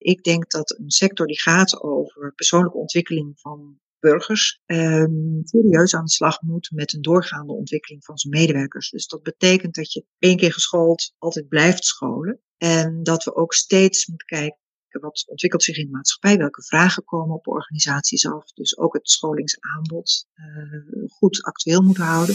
Ik denk dat een sector die gaat over persoonlijke ontwikkeling van burgers ehm, serieus aan de slag moet met een doorgaande ontwikkeling van zijn medewerkers. Dus dat betekent dat je één keer geschoold altijd blijft scholen. En dat we ook steeds moeten kijken wat ontwikkelt zich in de maatschappij, welke vragen komen op organisaties af. Dus ook het scholingsaanbod uh, goed actueel moeten houden.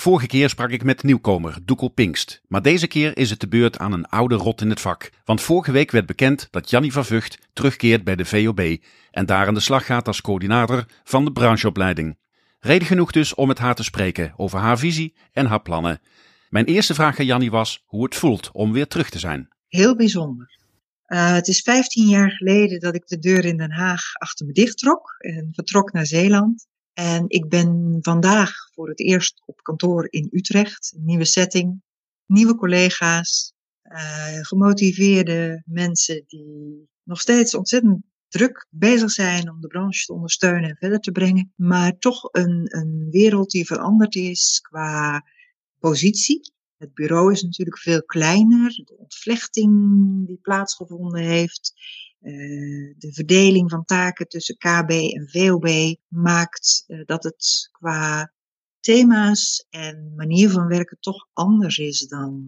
Vorige keer sprak ik met nieuwkomer Doekel Pinkst. Maar deze keer is het de beurt aan een oude rot in het vak. Want vorige week werd bekend dat Jannie van Vught terugkeert bij de VOB. En daar aan de slag gaat als coördinator van de brancheopleiding. Reden genoeg dus om met haar te spreken over haar visie en haar plannen. Mijn eerste vraag aan Jannie was hoe het voelt om weer terug te zijn. Heel bijzonder. Uh, het is 15 jaar geleden dat ik de deur in Den Haag achter me dicht trok en vertrok naar Zeeland. En ik ben vandaag voor het eerst op kantoor in Utrecht. Nieuwe setting, nieuwe collega's, uh, gemotiveerde mensen die nog steeds ontzettend druk bezig zijn om de branche te ondersteunen en verder te brengen. Maar toch een, een wereld die veranderd is qua positie. Het bureau is natuurlijk veel kleiner. De ontvlechting die plaatsgevonden heeft uh, de verdeling van taken tussen KB en VOB maakt uh, dat het qua thema's en manier van werken toch anders is dan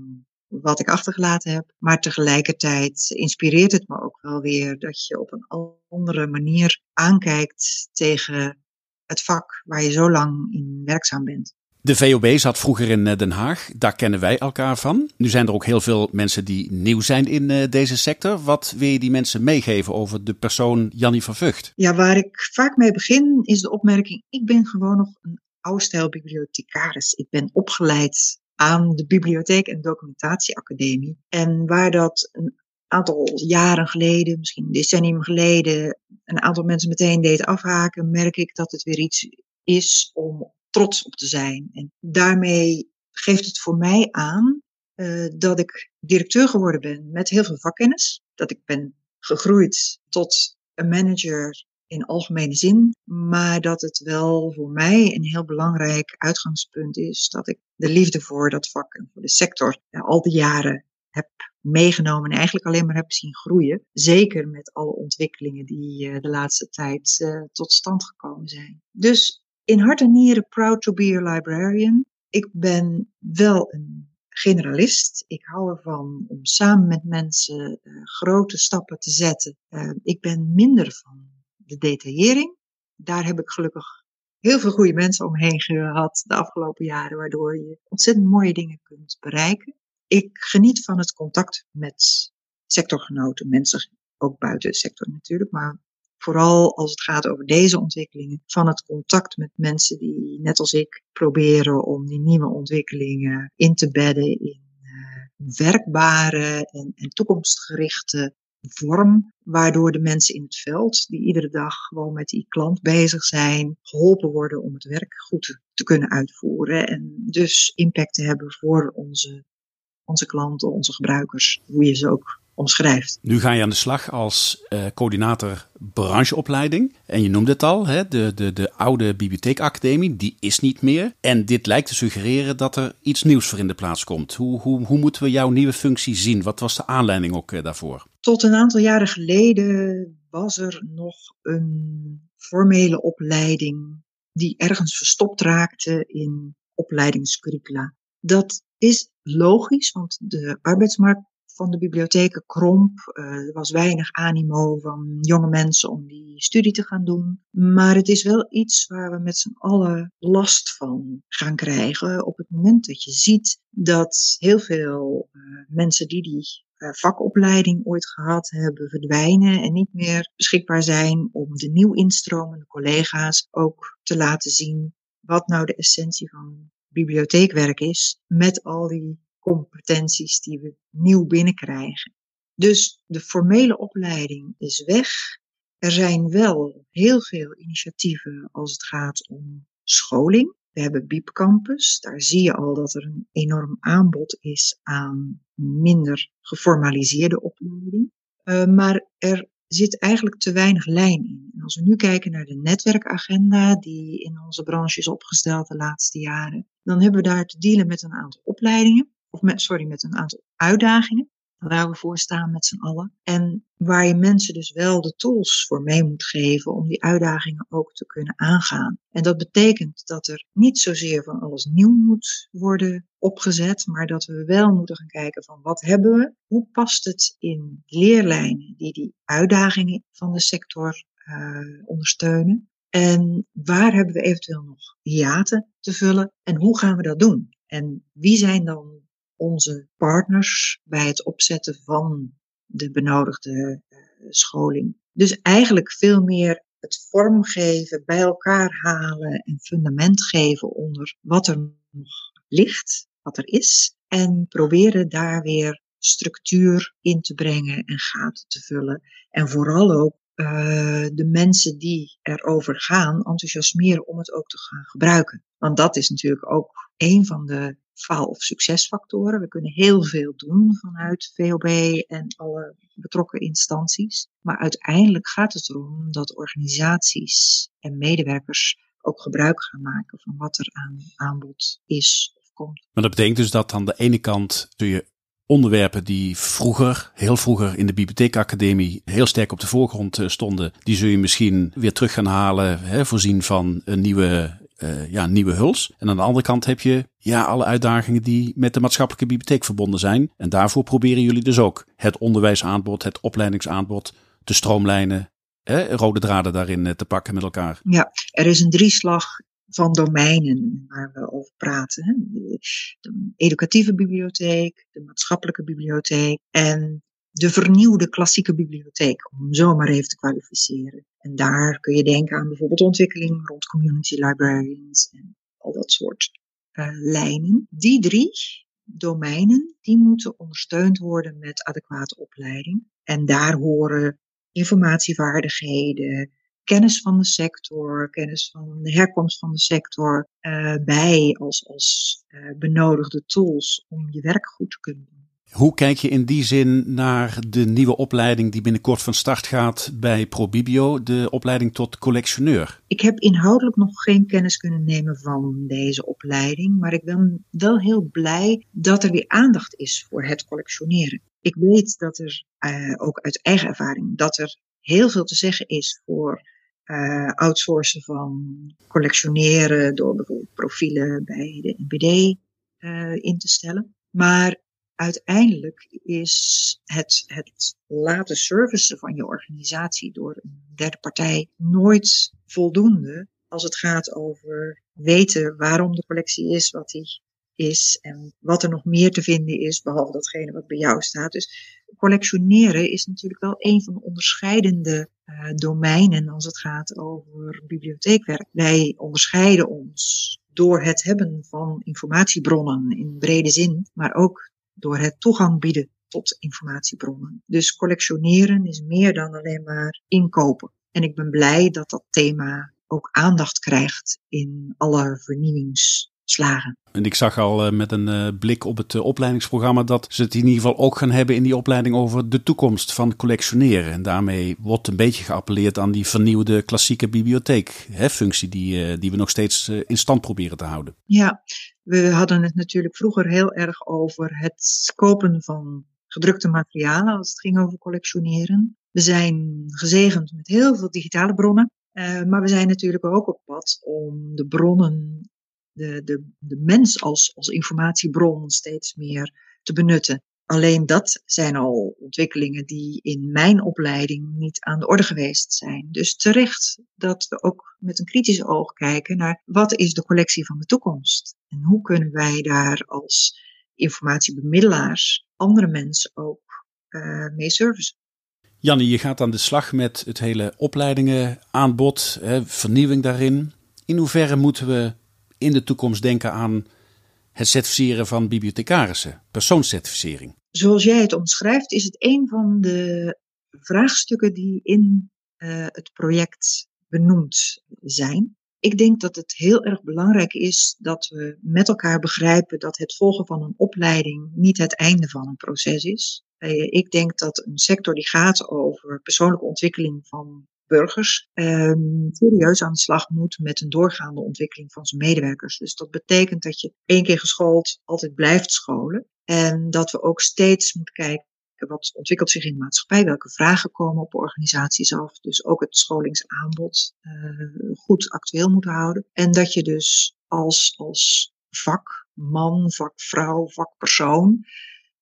wat ik achtergelaten heb. Maar tegelijkertijd inspireert het me ook wel weer dat je op een andere manier aankijkt tegen het vak waar je zo lang in werkzaam bent. De VOB zat vroeger in eh, Den Haag. Daar kennen wij elkaar van. Nu zijn er ook heel veel mensen die nieuw zijn in uh, deze sector. Wat wil je die mensen meegeven over de persoon Jannie van Vught? Ja, waar ik vaak mee begin is de opmerking: ik ben gewoon nog een oude stijl bibliothecaris. Ik ben opgeleid aan de Bibliotheek en Documentatieacademie. En waar dat een aantal jaren geleden, misschien een decennium geleden, een aantal mensen meteen deed afhaken, merk ik dat het weer iets is om trots op te zijn. En daarmee geeft het voor mij aan uh, dat ik directeur geworden ben met heel veel vakkennis. Dat ik ben gegroeid tot een manager in algemene zin, maar dat het wel voor mij een heel belangrijk uitgangspunt is dat ik de liefde voor dat vak en voor de sector al die jaren heb meegenomen en eigenlijk alleen maar heb zien groeien. Zeker met alle ontwikkelingen die uh, de laatste tijd uh, tot stand gekomen zijn. Dus in hart en nieren proud to be a librarian. Ik ben wel een generalist. Ik hou ervan om samen met mensen uh, grote stappen te zetten. Uh, ik ben minder van de detaillering. Daar heb ik gelukkig heel veel goede mensen omheen gehad de afgelopen jaren, waardoor je ontzettend mooie dingen kunt bereiken. Ik geniet van het contact met sectorgenoten, mensen ook buiten de sector natuurlijk, maar vooral als het gaat over deze ontwikkelingen, van het contact met mensen die, net als ik, proberen om die nieuwe ontwikkelingen in te bedden in uh, werkbare en, en toekomstgerichte vorm, waardoor de mensen in het veld, die iedere dag gewoon met die klant bezig zijn, geholpen worden om het werk goed te kunnen uitvoeren en dus impact te hebben voor onze, onze klanten, onze gebruikers, hoe je ze ook omschrijft. Nu ga je aan de slag als uh, coördinator brancheopleiding. En je noemde het al, hè, de, de, de oude bibliotheekacademie, die is niet meer. En dit lijkt te suggereren dat er iets nieuws voor in de plaats komt. Hoe, hoe, hoe moeten we jouw nieuwe functie zien? Wat was de aanleiding ook uh, daarvoor? Tot een aantal jaren geleden was er nog een formele opleiding die ergens verstopt raakte in opleidingscurricula. Dat is logisch, want de arbeidsmarkt van de bibliotheken kromp. Uh, er was weinig animo van jonge mensen om die studie te gaan doen. Maar het is wel iets waar we met z'n allen last van gaan krijgen op het moment dat je ziet dat heel veel uh, mensen die die uh, vakopleiding ooit gehad hebben verdwijnen en niet meer beschikbaar zijn om de nieuw instromende collega's ook te laten zien wat nou de essentie van bibliotheekwerk is met al die competenties die we nieuw binnenkrijgen. Dus de formele opleiding is weg. Er zijn wel heel veel initiatieven als het gaat om scholing. We hebben Biep Campus. Daar zie je al dat er een enorm aanbod is aan minder geformaliseerde opleiding. Uh, maar er zit eigenlijk te weinig lijn in. En als we nu kijken naar de netwerkagenda die in onze branche is opgesteld de laatste jaren, dan hebben we daar te dealen met een aantal opleidingen, of met, sorry, met een aantal uitdagingen waar we voor staan met z'n allen. En waar je mensen dus wel de tools voor mee moet geven om die uitdagingen ook te kunnen aangaan. En dat betekent dat er niet zozeer van alles nieuw moet worden opgezet, maar dat we wel moeten gaan kijken van wat hebben we, hoe past het in leerlijnen die die uitdagingen van de sector uh, ondersteunen. En waar hebben we eventueel nog hiaten te vullen en hoe gaan we dat doen? En wie zijn dan onze partners bij het opzetten van de benodigde uh, scholing. Dus eigenlijk veel meer het vormgeven, bij elkaar halen en fundament geven onder wat er nog ligt, wat er is. En proberen daar weer structuur in te brengen en gaten te vullen. En vooral ook uh, de mensen die erover gaan enthousiasmeren om het ook te gaan gebruiken. Want dat is natuurlijk ook een van de faal- of succesfactoren. We kunnen heel veel doen vanuit VOB en alle betrokken instanties. Maar uiteindelijk gaat het erom dat organisaties en medewerkers ook gebruik gaan maken van wat er aan aanbod is of komt. Maar dat betekent dus dat aan de ene kant kun je onderwerpen die vroeger, heel vroeger in de bibliotheekacademie heel sterk op de voorgrond eh, stonden, die zul je misschien weer terug gaan halen, hè, voorzien van een nieuwe uh, ja, nieuwe huls. En aan de andere kant heb je ja, alle uitdagingen die met de maatschappelijke bibliotheek verbonden zijn. En daarvoor proberen jullie dus ook het onderwijsaanbod, het opleidingsaanbod te stroomlijnen. Hè, rode draden daarin eh, te pakken met elkaar. Ja, er is een drieslag van domeinen waar we over praten. De educatieve bibliotheek, de maatschappelijke bibliotheek en de vernieuwde klassieke bibliotheek, om zo maar even te kwalificeren. En daar kun je denken aan bijvoorbeeld ontwikkeling rond community librarians en al dat soort uh, lijnen. Die drie domeinen, die moeten ondersteund worden met adequate opleiding. En daar horen informatievaardigheden, kennis van de sector, kennis van de herkomst van de sector uh, bij als, als uh, benodigde tools om je werk goed te kunnen doen. Hoe kijk je in die zin naar de nieuwe opleiding die binnenkort van start gaat bij ProBibio, de opleiding tot collectioneur? Ik heb inhoudelijk nog geen kennis kunnen nemen van deze opleiding, maar ik ben wel heel blij dat er weer aandacht is voor het collectioneren. Ik weet dat er uh, ook uit eigen ervaring dat er heel veel te zeggen is voor uh, outsourcen van collectioneren door bijvoorbeeld profielen bij de NBD uh, in te stellen. Maar uiteindelijk is het, het laten servicen van je organisatie door een derde partij nooit voldoende als het gaat over weten waarom de collectie is wat die is en wat er nog meer te vinden is, behalve datgene wat bij jou staat. Dus collectioneren is natuurlijk wel een van de onderscheidende uh, domeinen als het gaat over bibliotheekwerk. Wij onderscheiden ons door het hebben van informatiebronnen in brede zin, maar ook door het toegang bieden tot informatiebronnen. Dus collectioneren is meer dan alleen maar inkopen. En ik ben blij dat dat thema ook aandacht krijgt in alle vernieuwingsslagen. En ik zag al uh, met een uh, blik op het uh, opleidingsprogramma dat ze het in ieder geval ook gaan hebben in die opleiding over de toekomst van collectioneren. En daarmee wordt een beetje geappelleerd aan die vernieuwde klassieke bibliotheekfunctie die, die we nog steeds in stand proberen te houden. Ja, we hadden het natuurlijk vroeger heel erg over het kopen van gedrukte materialen als het ging over collectioneren. We zijn gezegend met heel veel digitale bronnen, uh, maar we zijn natuurlijk ook op pad om de bronnen, de, de, de mens als, als informatiebron steeds meer te benutten. Alleen dat zijn al ontwikkelingen die in mijn opleiding niet aan de orde geweest zijn. Dus terecht dat we ook met een kritisch oog kijken naar wat is de collectie van de toekomst? En hoe kunnen wij daar als informatiebemiddelaars andere mensen ook uh, mee servicen? Janne, je gaat aan de slag met het hele opleidingenaanbod, hè, vernieuwing daarin. In hoeverre moeten we in de toekomst denken aan het certificeren van bibliothecarissen, persoonscertificering? zoals jij het omschrijft, is het een van de vraagstukken die in uh, het project benoemd zijn. Ik denk dat het heel erg belangrijk is dat we met elkaar begrijpen dat het volgen van een opleiding niet het einde van een proces is. Uh, ik denk dat een sector die gaat over persoonlijke ontwikkeling van burgers um, serieus aan de slag moet met een doorgaande ontwikkeling van zijn medewerkers. Dus dat betekent dat je één keer geschoold altijd blijft scholen. En dat we ook steeds moeten kijken wat ontwikkelt zich in de maatschappij, welke vragen komen op organisaties af. Dus ook het scholingsaanbod uh, goed actueel moeten houden. En dat je dus als, als vakman, vakvrouw, vakpersoon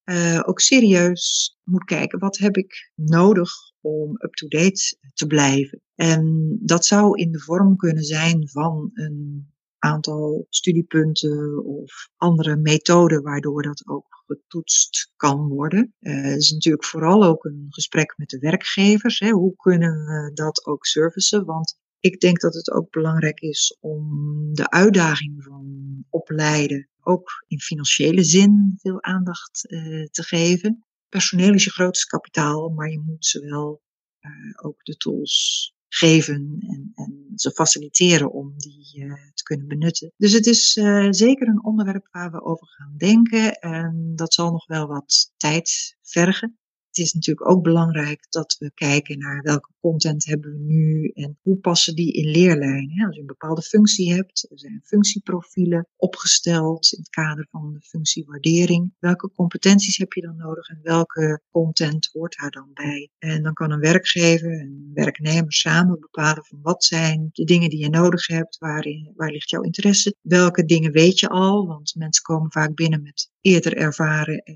uh, ook serieus moet kijken, wat heb ik nodig om up-to-date te blijven. En dat zou in de vorm kunnen zijn van een aantal studiepunten of andere methoden waardoor dat ook getoetst kan worden. Uh, het is natuurlijk vooral ook een gesprek met de werkgevers. Hè. Hoe kunnen we dat ook servicen? Want ik denk dat het ook belangrijk is om de uitdaging van opleiden ook in financiële zin veel aandacht uh, te geven. Personeel is je grootste kapitaal, maar je moet ze wel uh, ook de tools geven en, en ze faciliteren om die uh, te kunnen benutten. Dus het is uh, zeker een onderwerp waar we over gaan denken en dat zal nog wel wat tijd vergen. Is natuurlijk ook belangrijk dat we kijken naar welke content hebben we nu en hoe passen die in leerlijnen. Als je een bepaalde functie hebt, er zijn functieprofielen opgesteld in het kader van de functiewaardering. Welke competenties heb je dan nodig en welke content hoort daar dan bij? En dan kan een werkgever en een werknemer samen bepalen van wat zijn de dingen die je nodig hebt, waarin, waar ligt jouw interesse, welke dingen weet je al, want mensen komen vaak binnen met eerder ervaren, eh,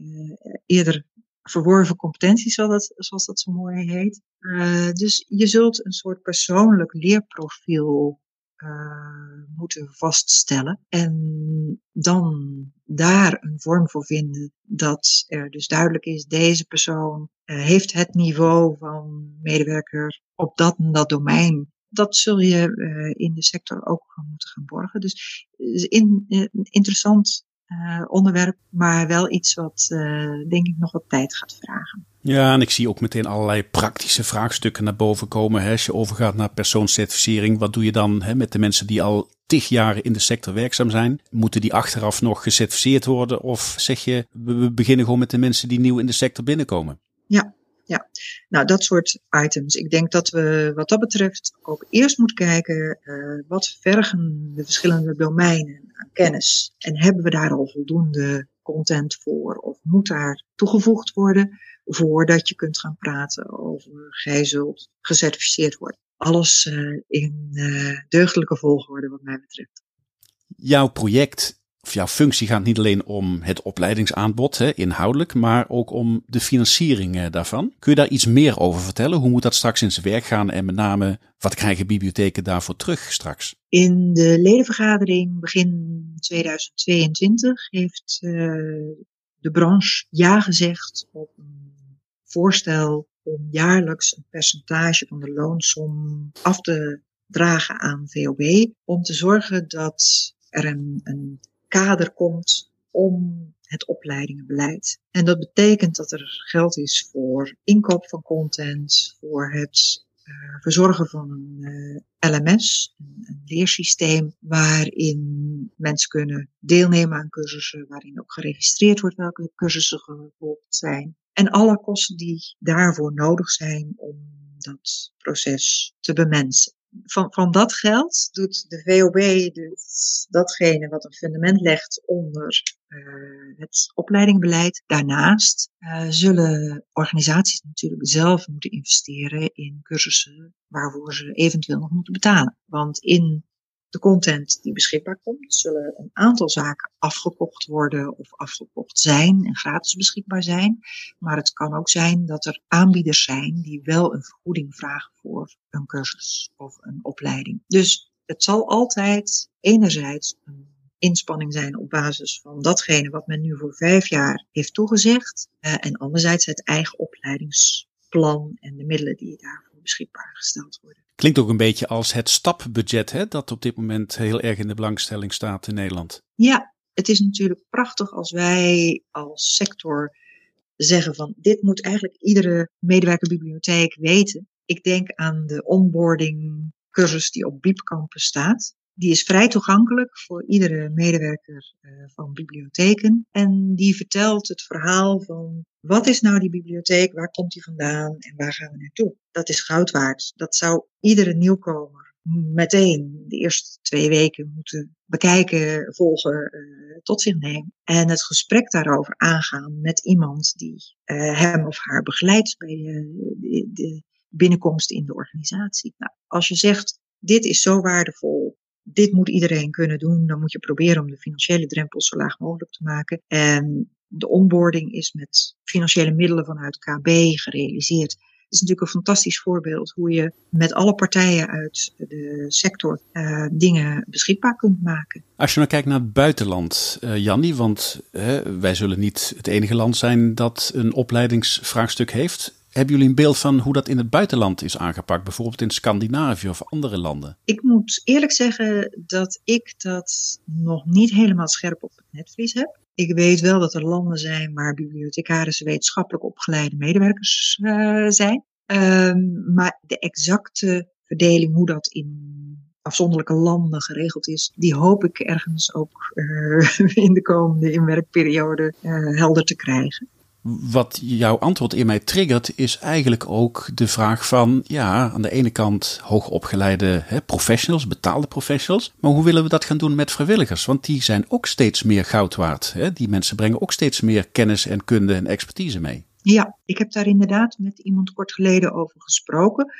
eerder verworven competenties, zoals dat, zo mooi heet. Uh, dus je zult een soort persoonlijk leerprofiel uh, moeten vaststellen. En dan daar een vorm voor vinden dat er dus duidelijk is, deze persoon uh, heeft het niveau van medewerker op dat en dat domein. Dat zul je in de sector ook moeten gaan borgen. Dus in, interessant onderwerp, maar wel iets wat uh, denk ik nog wat tijd gaat vragen. Ja, en ik zie ook meteen allerlei praktische vraagstukken naar boven komen. Hè. Als je overgaat naar persoonscertificering, wat doe je dan hè, met de mensen die al tig jaar in de sector werkzaam zijn? Moeten die achteraf nog gecertificeerd worden? Of zeg je, we beginnen gewoon met de mensen die nieuw in de sector binnenkomen? Ja, ja, nou dat soort items. Ik denk dat we wat dat betreft ook eerst moeten kijken uh, wat vergen de verschillende domeinen aan kennis. En hebben we daar al voldoende content voor? Of moet daar toegevoegd worden voordat je kunt gaan praten over gij zult gecertificeerd worden? Alles uh, in uh, deugdelijke volgorde wat mij betreft. Jouw project of jouw functie gaat niet alleen om het opleidingsaanbod, hè, inhoudelijk, maar ook om de financiering eh, daarvan. Kun je daar iets meer over vertellen? Hoe moet dat straks in zijn werk gaan en met name wat krijgen bibliotheken daarvoor terug straks? In de ledenvergadering begin 2022 heeft uh, de branche ja gezegd op een voorstel om jaarlijks een percentage van de loonsom af te dragen aan VOB, om te zorgen dat er een, een kader komt om het opleidingenbeleid. En dat betekent dat er geld is voor inkoop van content, voor het uh, verzorgen van een uh, LMS, een, een, leersysteem, waarin mensen kunnen deelnemen aan cursussen, waarin ook geregistreerd wordt welke cursussen gevolgd zijn. En alle kosten die daarvoor nodig zijn om dat proces te bemensen van, van dat geld doet de VOB dus datgene wat een fundament legt onder uh, het opleidingbeleid. Daarnaast uh, zullen organisaties natuurlijk zelf moeten investeren in cursussen waarvoor ze eventueel nog moeten betalen. Want in de content die beschikbaar komt, zullen een aantal zaken afgekocht worden of afgekocht zijn en gratis beschikbaar zijn. Maar het kan ook zijn dat er aanbieders zijn die wel een vergoeding vragen voor een cursus of een opleiding. Dus het zal altijd enerzijds een inspanning zijn op basis van datgene wat men nu voor vijf jaar heeft toegezegd. Uh, en anderzijds het eigen opleidingsplan en de middelen die daarvoor beschikbaar gesteld worden. Klinkt ook een beetje als het stapbudget, hè, dat op dit moment heel erg in de belangstelling staat in Nederland. Ja, het is natuurlijk prachtig als wij als sector zeggen van dit moet eigenlijk iedere medewerker bibliotheek weten. Ik denk aan de onboarding cursus die op Biep Campus staat. Die is vrij toegankelijk voor iedere medewerker uh, van bibliotheken. En die vertelt het verhaal van wat is nou die bibliotheek, waar komt die vandaan en waar gaan we naartoe. Dat is goud waard. Dat zou iedere nieuwkomer meteen de eerste twee weken moeten bekijken, volgen, uh, tot zich nemen. En het gesprek daarover aangaan met iemand die uh, hem of haar begeleidt bij de, de binnenkomst in de organisatie. Nou, als je zegt, dit is zo waardevol, dit moet iedereen kunnen doen, dan moet je proberen om de financiële drempel zo laag mogelijk te maken. En de onboarding is met financiële middelen vanuit KB gerealiseerd. Het is natuurlijk een fantastisch voorbeeld hoe je met alle partijen uit de sector uh, dingen beschikbaar kunt maken. Als je nou kijkt naar het buitenland, uh, Jannie, want uh, wij zullen niet het enige land zijn dat een opleidingsvraagstuk heeft. Hebben jullie een beeld van hoe dat in het buitenland is aangepakt, bijvoorbeeld in Scandinavië of andere landen? Ik moet eerlijk zeggen dat ik dat nog niet helemaal scherp op het netvlies heb. Ik weet wel dat er landen zijn waar bibliothecarissen wetenschappelijk opgeleide medewerkers uh, zijn. Um, maar de exacte verdeling, hoe dat in afzonderlijke landen geregeld is, die hoop ik ergens ook uh, in de komende inwerkperiode uh, helder te krijgen wat jouw antwoord in mij triggert, is eigenlijk ook de vraag van, ja, aan de ene kant hoogopgeleide hè, professionals, betaalde professionals, maar hoe willen we dat gaan doen met vrijwilligers? Want die zijn ook steeds meer goud waard. Hè? Die mensen brengen ook steeds meer kennis en kunde en expertise mee. Ja, ik heb daar inderdaad met iemand kort geleden over gesproken.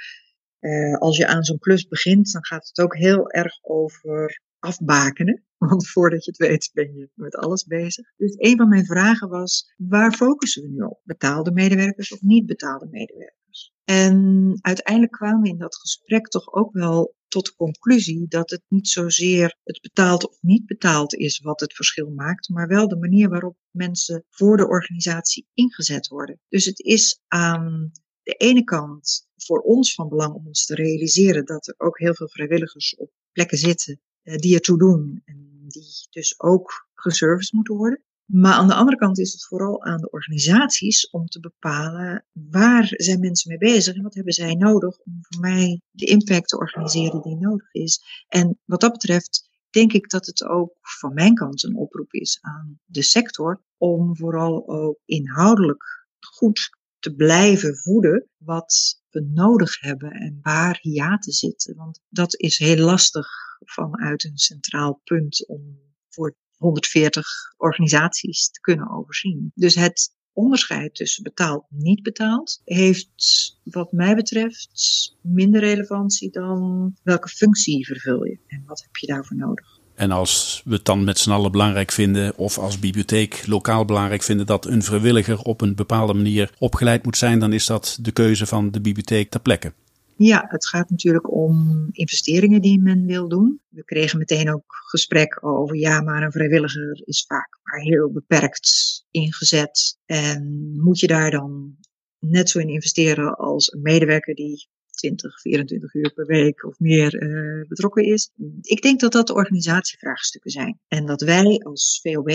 Uh, als je aan zo'n klus begint, dan gaat het ook heel erg over afbakenen. Want voordat je het weet ben je met alles bezig. Dus een van mijn vragen was, waar focussen we nu op? Betaalde medewerkers of niet betaalde medewerkers? En uiteindelijk kwamen we in dat gesprek toch ook wel tot de conclusie dat het niet zozeer het betaald of niet betaald is wat het verschil maakt, maar wel de manier waarop mensen voor de organisatie ingezet worden. Dus het is aan de ene kant voor ons van belang om ons te realiseren dat er ook heel veel vrijwilligers op plekken zitten die ertoe doen en die dus ook geserviced moeten worden. Maar aan de andere kant is het vooral aan de organisaties om te bepalen waar zijn mensen mee bezig en wat hebben zij nodig om voor mij de impact te organiseren die nodig is. En wat dat betreft denk ik dat het ook van mijn kant een oproep is aan de sector om vooral ook inhoudelijk goed te blijven voeden wat we nodig hebben en waar hiaten zitten. Want dat is heel lastig vanuit een centraal punt om voor 140 organisaties te kunnen overzien. Dus het onderscheid tussen betaald en niet betaald heeft wat mij betreft minder relevantie dan welke functie vervul je en wat heb je daarvoor nodig. En als we het dan met z'n allen belangrijk vinden, of als bibliotheek lokaal belangrijk vinden dat een vrijwilliger op een bepaalde manier opgeleid moet zijn, dan is dat de keuze van de bibliotheek ter plekke. Ja, het gaat natuurlijk om investeringen die men wil doen. We kregen meteen ook gesprek over, ja, maar een vrijwilliger is vaak maar heel beperkt ingezet. En moet je daar dan net zo in investeren als een medewerker die 20, 24 uur per week of meer uh, betrokken is. Ik denk dat dat organisatievraagstukken zijn. En dat wij als VOB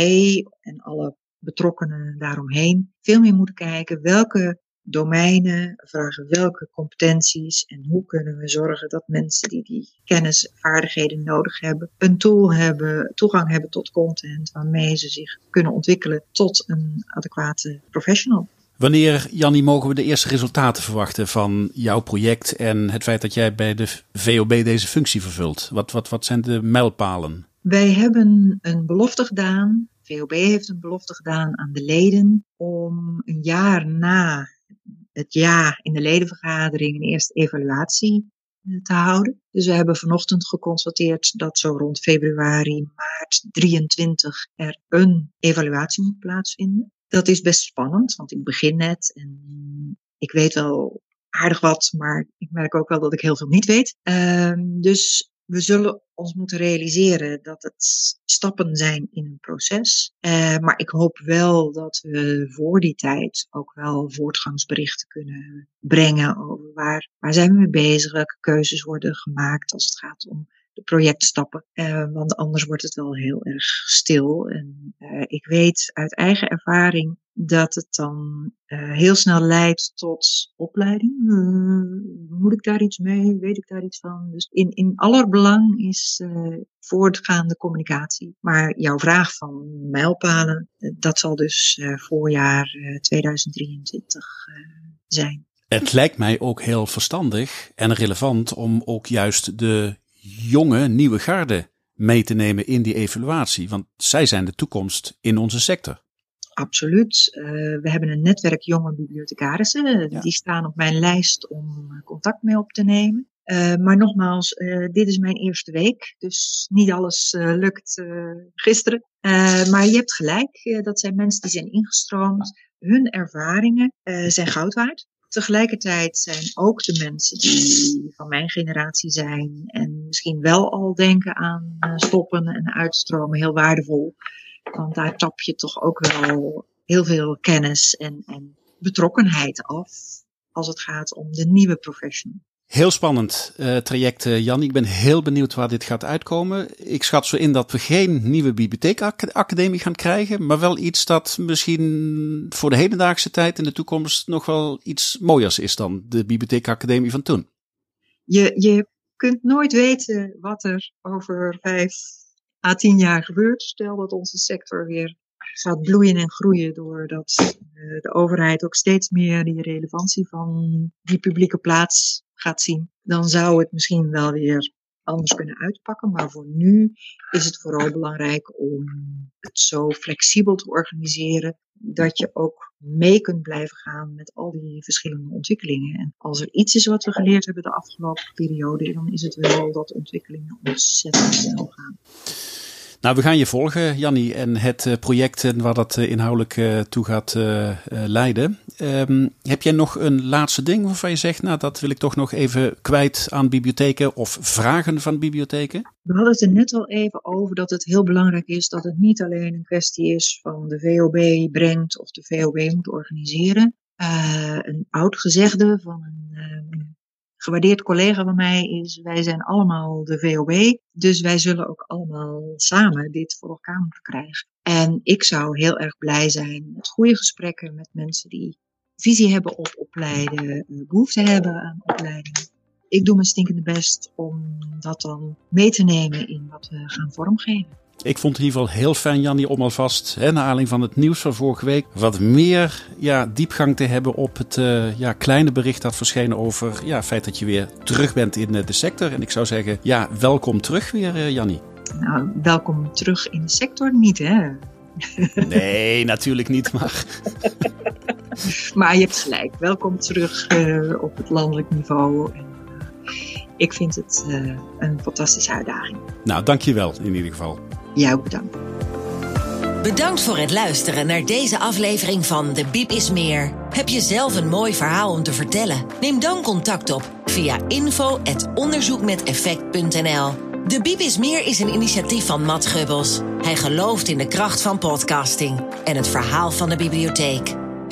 en alle betrokkenen daaromheen veel meer moeten kijken welke domeinen vragen welke competenties en hoe kunnen we zorgen dat mensen die die kennis, vaardigheden nodig hebben, een tool hebben, toegang hebben tot content waarmee ze zich kunnen ontwikkelen tot een adequate professional. Wanneer, Jannie, mogen we de eerste resultaten verwachten van jouw project en het feit dat jij bij de VOB deze functie vervult? Wat, wat, wat zijn de mijlpalen? Wij hebben een belofte gedaan. VOB heeft een belofte gedaan aan de leden om een jaar na het jaar in de ledenvergadering een eerste evaluatie eh, te houden. Dus we hebben vanochtend geconstateerd dat zo rond februari, maart 23 er een evaluatie moet plaatsvinden. Dat is best spannend, want ik begin net en ik weet wel aardig wat, maar ik merk ook wel dat ik heel veel niet weet. Uh, dus we zullen ons moeten realiseren dat het stappen zijn in een proces. Uh, maar ik hoop wel dat we voor die tijd ook wel voortgangsberichten kunnen brengen over waar, waar zijn we mee bezig, welke keuzes worden gemaakt als het gaat om de projectstappen. Uh, want anders wordt het wel heel erg stil. En uh, ik weet uit eigen ervaring dat het dan uh, heel snel leidt tot opleiding. Uh, moet ik daar iets mee? Weet ik daar iets van? Dus in, in allerbelang is uh, voortgaande communicatie. Maar jouw vraag van mijlpalen, dat zal dus voorjaar 2023 zijn. Het lijkt mij ook heel verstandig en relevant om ook juist de jonge, nieuwe garde mee te nemen in die evaluatie. Want zij zijn de toekomst in onze sector. Absoluut. Uh, we hebben een netwerk jonge bibliothecarissen. Die staan op mijn lijst om contact mee op te nemen. Uh, maar nogmaals, uh, dit is mijn eerste week, dus niet alles lukt gisteren. maar je hebt gelijk, dat zijn mensen die zijn ingestroomd. Hun ervaringen zijn goud waard. Tegelijkertijd zijn ook de mensen die van mijn generatie zijn en misschien wel al denken aan stoppen en uitstromen heel waardevol. Want daar tap je toch ook wel heel veel kennis en, en betrokkenheid af als het gaat om de nieuwe professional. Heel spannend uh, traject, uh, Jan. Ik ben heel benieuwd waar dit gaat uitkomen. Ik schat zo in dat we geen nieuwe bibliotheekacademie gaan krijgen, maar wel iets dat misschien voor de hedendaagse tijd in de toekomst nog wel iets mooiers is dan de bibliotheekacademie van toen. Je, je kunt nooit weten wat er over vijf à tien jaar gebeurt. Stel dat onze sector weer gaat bloeien en groeien doordat uh, de overheid ook steeds meer die relevantie van die publieke plaats gaat zien. Dan zou het misschien wel weer anders kunnen uitpakken. Maar voor nu is het vooral belangrijk om het zo flexibel te organiseren dat je ook mee kunt blijven gaan met al die verschillende ontwikkelingen. En als er iets is wat we geleerd hebben de afgelopen periode, dan is het wel dat ontwikkelingen ontzettend snel gaan. Nou, we gaan je volgen, Jannie, en het uh, project en waar dat uh, inhoudelijk toe gaat leiden. Um, heb jij nog een laatste ding waarvan je zegt, nou, dat wil ik toch nog even kwijt aan bibliotheken of vragen van bibliotheken? We hadden het er net al even over dat het heel belangrijk is dat het niet alleen een kwestie is van de VOB brengt of de VOB moet organiseren. een oud gezegde van een gewaardeerd collega van mij is, wij zijn allemaal de VOB, dus wij zullen ook allemaal samen dit voor elkaar moeten krijgen. En ik zou heel erg blij zijn met goede gesprekken met mensen die visie hebben op opleiden, behoefte hebben aan opleiding. Ik doe mijn stinkende best om dat dan mee te nemen in wat we gaan vormgeven. Ik vond het in ieder geval heel fijn, Jannie, om alvast, hè, naar aanleiding van het nieuws van vorige week, wat meer ja, diepgang te hebben op het uh, ja, kleine bericht dat verscheen over ja, het feit dat je weer terug bent in uh, de sector. En ik zou zeggen, ja, welkom terug weer, uh, Jannie. Nou, welkom terug in de sector niet, hè? Nee, natuurlijk niet, maar... maar je hebt gelijk. Welkom terug op het landelijk niveau. En, ik vind het een fantastische uitdaging. Nou, dankjewel in ieder geval. Jij ook bedankt. Bedankt voor het luisteren naar deze aflevering van De Biep is Meer. Heb je zelf een mooi verhaal om te vertellen? Neem dan contact op via info.onderzoekmeteffect.nl. De Biep is Meer is een initiatief van Matt Gubbels. Hij gelooft in de kracht van podcasting en het verhaal van de bibliotheek.